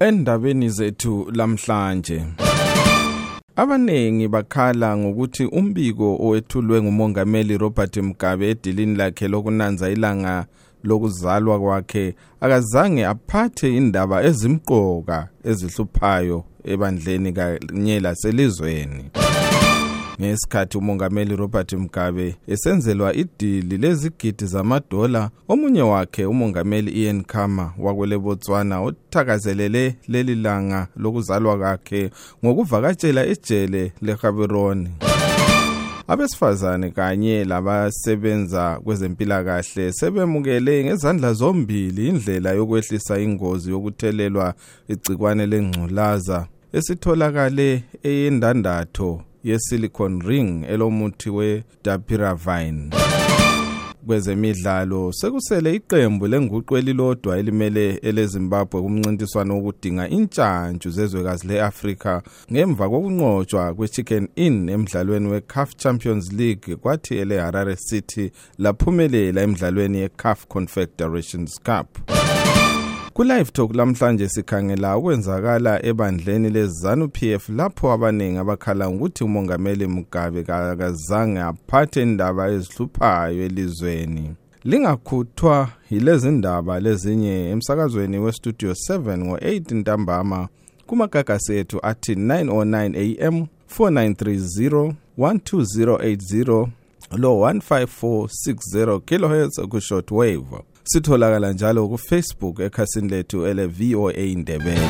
endabeni zethu lamhlanje. Abanengi bakhala ngokuthi umbiko owethulwe ngumongameli Robert Mugabe edilini lakhe lokunanza ilanga lokuzalwa kwakhe akazange aphathe indaba ezimqoka ezihluphayo ebandleni kanye laselizweni. Ngesikhathi umongameli Robert Mugabe esenzelwa idili lezigidi zamadola. Omunye wakhe umongameli Ian Khama wakwele Botswana uthakazelele leli langa lokuzalwa kwakhe ngokuvakatshela ejele leGaborone abesifazane kanye labasebenza kwezempilakahle sebemukele ngezandla zombili indlela yokwehlisa ingozi yokuthelelwa igcikwane lengculaza esitholakale eyendandatho ye-silicon ring elomuthi we-dapiravine. Kwezemidlalo sekusele iqembu lenguqu elilodwa elimele elezimbabwe kumncintiswano wokudinga intshantshu zezwekazi le-afrika ngemva kokunqotshwa kwe-chicken inn emdlalweni we-caf champions league kwathi ele-harare city laphumelela emdlalweni ye-caf confederations cup. Ku-Live Talk lamhlanje sikhangela ukwenzakala ebandleni lezanu PF lapho abaningi abakhala ngokuthi umongameli Mugabe akazange aphathe indaba ezihluphayo elizweni. Lingakhuthwa yilezi ndaba lezinye emsakazweni westudio 7 ngo-8 ntambama kumagagasi ethu athi 909 am 4930 12080 lo 15460 kilohertz ku-short wave sitholakala njalo kufacebook ekhasini lethu ele VOA Ndebele.